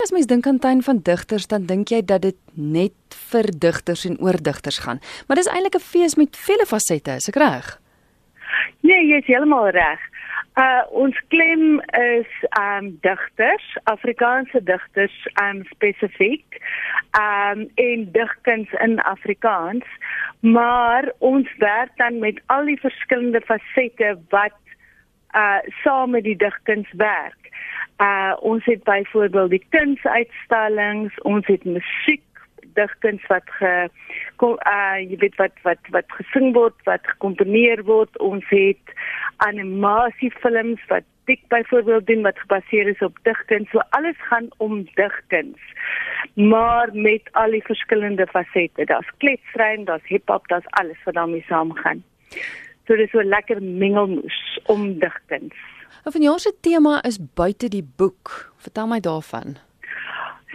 As mens dink aan tuin van digters, dan dink jy dat dit net vir digters en oor digters gaan. Maar dis eintlik 'n fees met vele fasette, is ek reg? Nee, jy is heeltemal reg. Uh ons klem is um digters, Afrikaanse digters um spesifiek. Um en digkuns in Afrikaans, maar ons werk dan met al die verskillende fasette wat uh saam met die digkuns werk. Uh ons het byvoorbeeld die kunsuitstallings, ons het musiek digkuns wat ge kom uh jy weet wat wat wat gesing word, wat gekomponeer word. Ons het animasiefilms wat dik byvoorbeeld doen wat gebaseer is op digkuns. So alles gaan om digkuns. Maar met al die verskillende fasette. Daar's kletstryn, daar's hiphop, daar's alles wat daarmee saamgaan. So dis so lekker mengelmoes om digkuns. Of van jou se tema is buite die boek. Vertel my daarvan.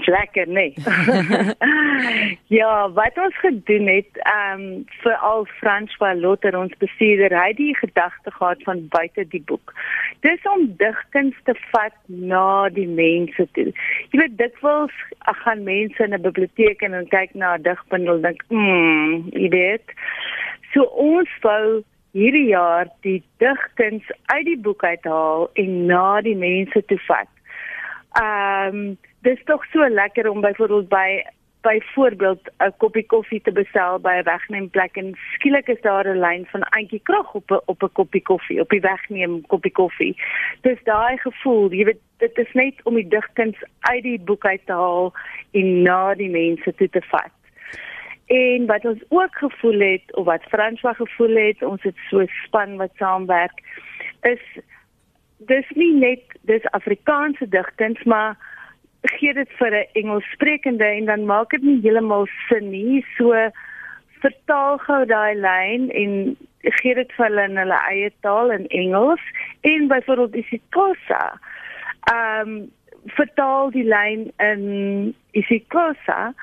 Lekker, nee. ja, wat ons gedoen het, ehm um, vir al Frans Valotter ons bestuurder, hy het die gedagte gehad van buite die boek. Dis om digkuns te vat na die mense toe. Jy weet dikwels gaan mense in 'n biblioteek en dan kyk na 'n digbundel dink, "Mmm, jy weet." So ons wou hierdie jaar die digkuns uit die boek uithaal en na die mense toe vat. Ehm um, dis tog so lekker om byvoorbeeld by byvoorbeeld 'n koppie koffie te bestel by 'n wegneemplek en skielik is daar 'n lyn van Antjie Krag op 'n op 'n koppie koffie op die wegneem koppie koffie. Dis daai gevoel, jy weet dit is net om die digkuns uit die boek uit te haal en na die mense toe te vat. En wat ons ook gevoel het of wat Franswa gevoel het, ons het so span wat saamwerk, is dis nie net dis Afrikaanse digkuns, maar gee dit vir 'n Engelssprekende en dan maak dit nie heeltemal sin nie. So vertaal gou daai lyn en gee dit vir hulle in hulle eie taal in Engels en byvoorbeeld isiXhosa. Ehm um, vertaal die lyn in isiXhosa.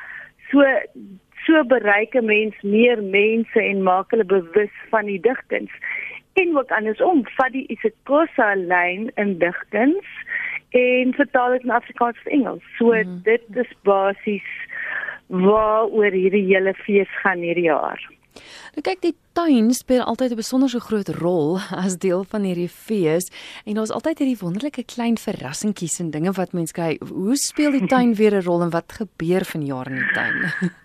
So so bereik 'n mens meer mense en maak hulle bewus van die digkuns. En ook andersom, vat die isiXhosa lyn in digkuns en vertaal dit in Afrikaans of Engels. So mm. dit is basies waaroor hierdie hele fees gaan hierdie jaar. Nou kyk die tuin speel altyd 'n besonderse groot rol as deel van hierdie fees en daar's altyd hierdie wonderlike klein verrassingkies en dinge wat mense kyk. Hoe speel die tuin weer 'n rol en wat gebeur vanjaar in die tuin?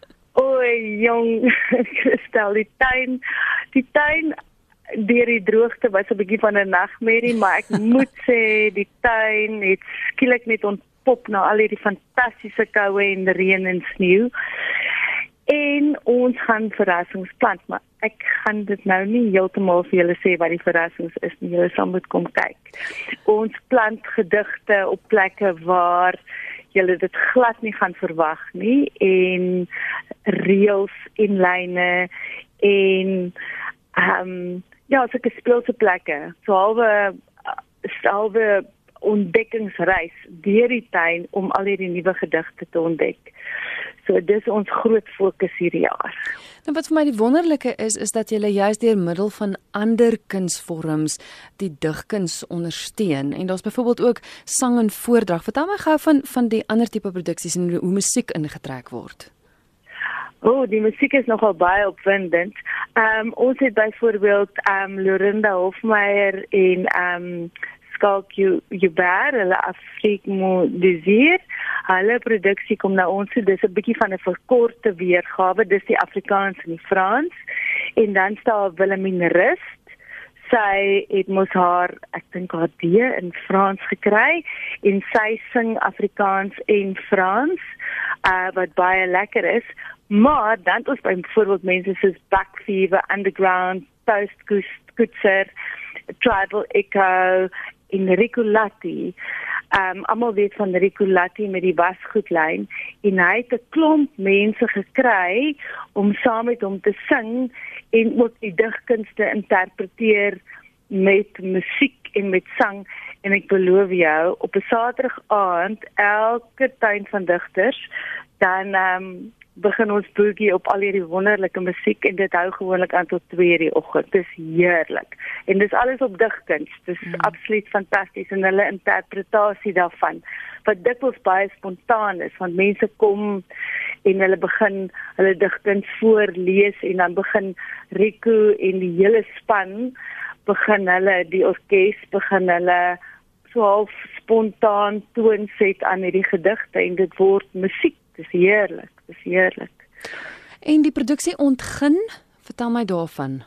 Oei jong, stel die tuin, die tuin deur die droogte was 'n bietjie van 'n nagmerrie, maar ek moet sê die tuin het skielik net ontpop na al hierdie fantastiese koue en reën en sneeu. En ons gaan verrassings plant, maar ek gaan dit nou nie heeltemal vir julle sê wat die verrassings is nie. Julle sal moet kom kyk. Ons plant gedigte op plekke waar julle dit glad nie gaan verwag nie en reëls en lyne en ehm um, Ja, so 'n speelse plekke. So halwe halwe ontdekkingsreis deur die tuin om al hierdie nuwe gedigte te ontdek. So dis ons groot fokus hierdie jaar. Nou wat vir my die wonderlike is is dat jy juist deur middel van ander kunsvorms die digkuns ondersteun en daar's byvoorbeeld ook sang en voordrag. Vertel my gou van van die ander tipe produksies en hoe musiek ingetrek word. O, oh, die musiek is nogal baie opwindend. Ehm um, ons het byvoorbeeld ehm um, Lorinda Hofmeyer en ehm um, Skalk Juber, hulle Afrikmo Desir. Hulle produksie kom nou ons, dis 'n bietjie van 'n verkorte weergawe, dis die Afrikaans en die Frans. En dan staan Wilhelmine Rust. Sy het mos haar ek dink haar D in Frans gekry en sy sing Afrikaans en Frans uh, wat baie lekker is. Maar dan ons byvoorbeeld mense soos Back Fever, Underground, Post Goodser, Tribal Echo in Riculati. Um almal weet van Riculati met die wasgoedlyn en hy het 'n klomp mense gekry om saam met hom te sing en ook die digkunste interpreteer met musiek en met sang en ek beloof jou op 'n Saterdag aand elke tuin van digters dan ehm um, begin ons boogie op al hierdie wonderlike musiek en dit hou gewoonlik aan tot 2:00 die oggend. Dis heerlik. En dis alles op digkuns. Dis mm. absoluut fantasties en hulle interpretasie daarvan wat dikwels baie spontaan is want mense kom en hulle begin hulle digkuns voorlees en dan begin Rico en die hele span begin hulle die orkes begin hulle so half spontaan toon set aan hierdie gedigte en dit word musiek. Dis heerlik, dis heerlik. En die produksie ontgin, vertel my daarvan.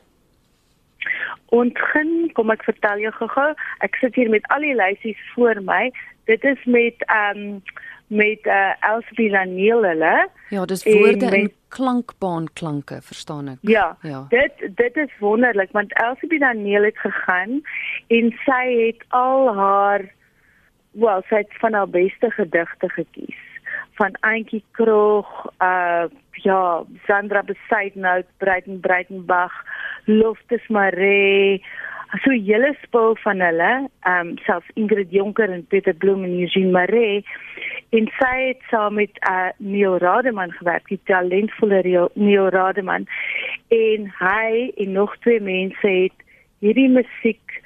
Ontgin, kom ek vertel jou gou-gou. Ek sit hier met al die lysies voor my. Dit is met ehm um, met uh, eh, Elsie Daniel hulle. Ja, dis woorde en, met, klankbaan klanke, verstaan ek. Ja, ja. Dit dit is wonderlik want Elsie Daniel het gegaan en sy het al haar wel, sy het van haar beste gedigte gekies. Van Antjie Krog, uh ja, Sandra Besaidnout, Breiten Breitenbach, Loftus Maree, so 'n hele spul van hulle, um selfs Ingrid Jonker en Pieter Bloem en Eugene Maree. En sy het saam met uh Neil Rademan gewerk, die talentvolle Neil Rademan. En hy en nog twee mense het hierdie musiek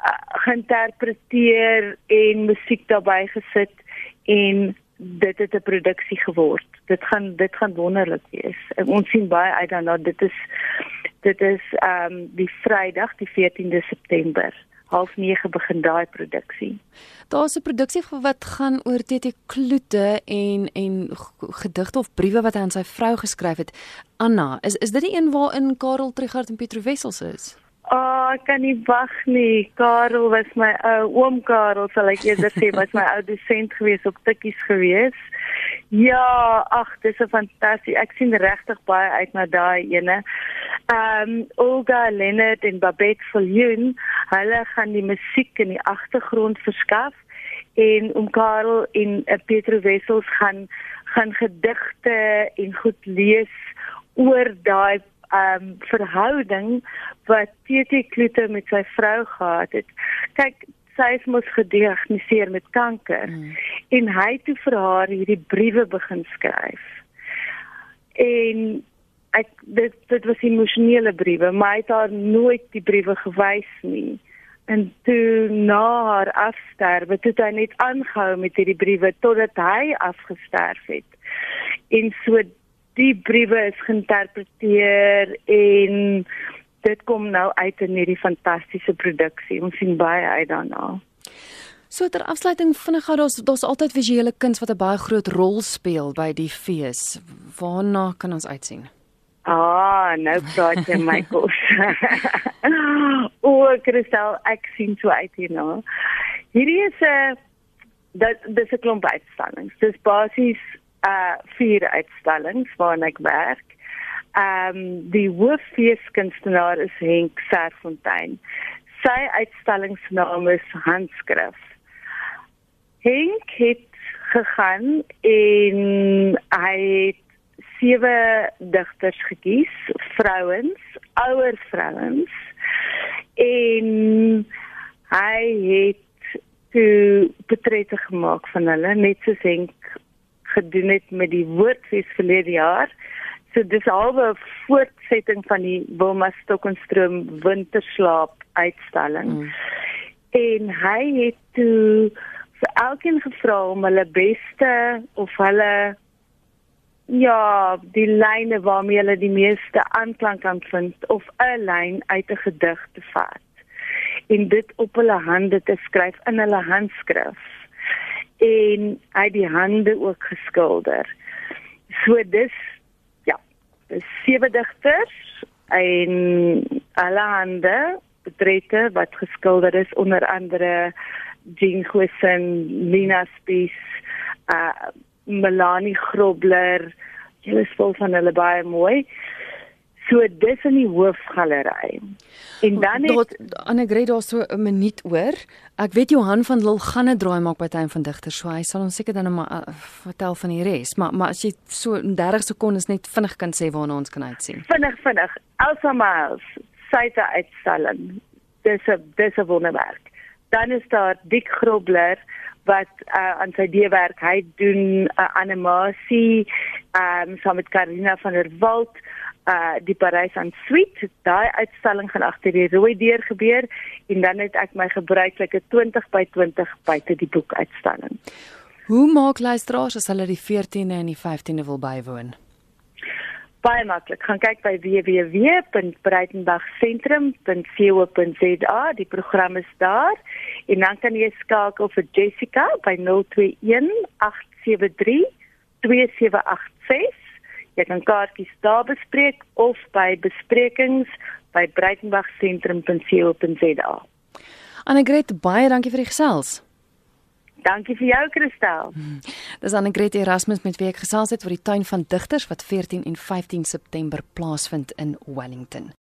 uh, geïnterpreteer en musiek daarbey gesit en dit het 'n produksie geword. Dit gaan dit gaan wonderlik wees. Ons sien baie uit daarna. Dit is dit is ehm um, die Vrydag die 14de September. Half 9 begin daai produksie. Daar's 'n produksie wat gaan oor TT Kloete en en gedigte of briewe wat hy aan sy vrou geskryf het. Anna, is is dit die een waarin Karel Trigard en Pietro Wessels is? Ek kan nie wag nie. Karel was my ou oom Karel, sal ek eerder sê, was my ou dosent gewees op Tikkies gewees. Ja, ag, dis 'n fantasties. Ek sien regtig baie uit na daai ene. Ehm um, Olga Leonard en Babette Viljoen, hulle gaan die musiek in die agtergrond verskaf en om Karel en uh, Pietro Wessels gaan gaan gedigte en goed lees oor daai um verhouding wat TT Kloete met sy vrou gehad het. Kyk, sy is mos gediagnoseer met kanker mm. en hy het toe vir haar hierdie briewe begin skryf. En ek dit dit was emosionele briewe, maar hy het haar nooit die briewe gewys nie. En toe na haar afsterwe, het hy net aangehou met hierdie briewe totdat hy afgesterf het. En so die briewe is geïnterpreteer en dit kom nou uit in hierdie fantastiese produksie. Ons sien baie uit daarna. So ter afsluiting vinnig gou daar's daar's altyd visuele kuns wat 'n baie groot rol speel by die fees. Waarna kan ons uitsien? Ah, nou praat jy my kos. o, Christel, ek sien so uit hierna. Hierdie is 'n dit dis 'n klomp uitstallings. Dis basies uh vier uitstallings waarin ek werk. Ehm um, die hooffeeskunstenaar is Henk Serfontein. Sy uitstallingsnaam is Handskrif. Henk het gegaan en hy het sewe digters gekies, vrouens, ouer vrouens. En hy het toe portrette gemaak van hulle net soos Henk gedoen het met die woordfees verlede jaar. So dis albe voortsetting van die Wilma Stokenstroom winterslaap uitstalling. Mm. En hy het toe vir elkeen gevra om hulle beste of hulle ja, die lyne waarmee hulle die meeste aanklank kan vind of 'n lyn uit 'n gedig te vat en dit op hulle hande te skryf in hulle handskrif en hy die hande ook geskilder. So dis ja, dis sewe digters en alle hande betrete wat geskilder is onder andere Jean Huisen, Lina Spies, uh Melanie Grobler, hulle is vol van hulle baie mooi. So dis in die hoofgalery. En dan het Annegret daar so 'n minuut oor. Ek weet Johan van Lille gaan 'n draai maak by tyd van digter, so hy sal ons seker dan maar uh, vertel van die res, maar maar as jy so 30 sekondes net vinnig kan sê waarna ons kan uitsien. Vinnig vinnig. Elsa Miles, syte uitstalling. Dis 'n dis 'n wonderwerk. Dan is daar Dick Grobler wat uh, aan sy deewerk hy doen 'n uh, animasie ehm um, saam met Karina van der Walt uh die Parys aan Suite. Daai uitstalling gaan agter die rooi deur gebeur en dan het ek my gebruikelike 20 by 20 buite die boek uitstalling. Hoe maak luisteraars as hulle die 14de en die 15de wil bywoon? baie maklik. Gaan kyk by www.breitenbergcentrum.co.za. Die program is daar. En dan kan jy skakel vir Jessica by 021 873 2786. Jy kan kaartjies daar bespreek of by besprekings by breitenbergcentrum.co.za. Annegret, baie dankie vir die gesels. Dankie vir jou Kristel. Hmm. Dis Annegret Erasmus met wie ek gesels het oor die tuin van digters wat 14 en 15 September plaasvind in Wellington.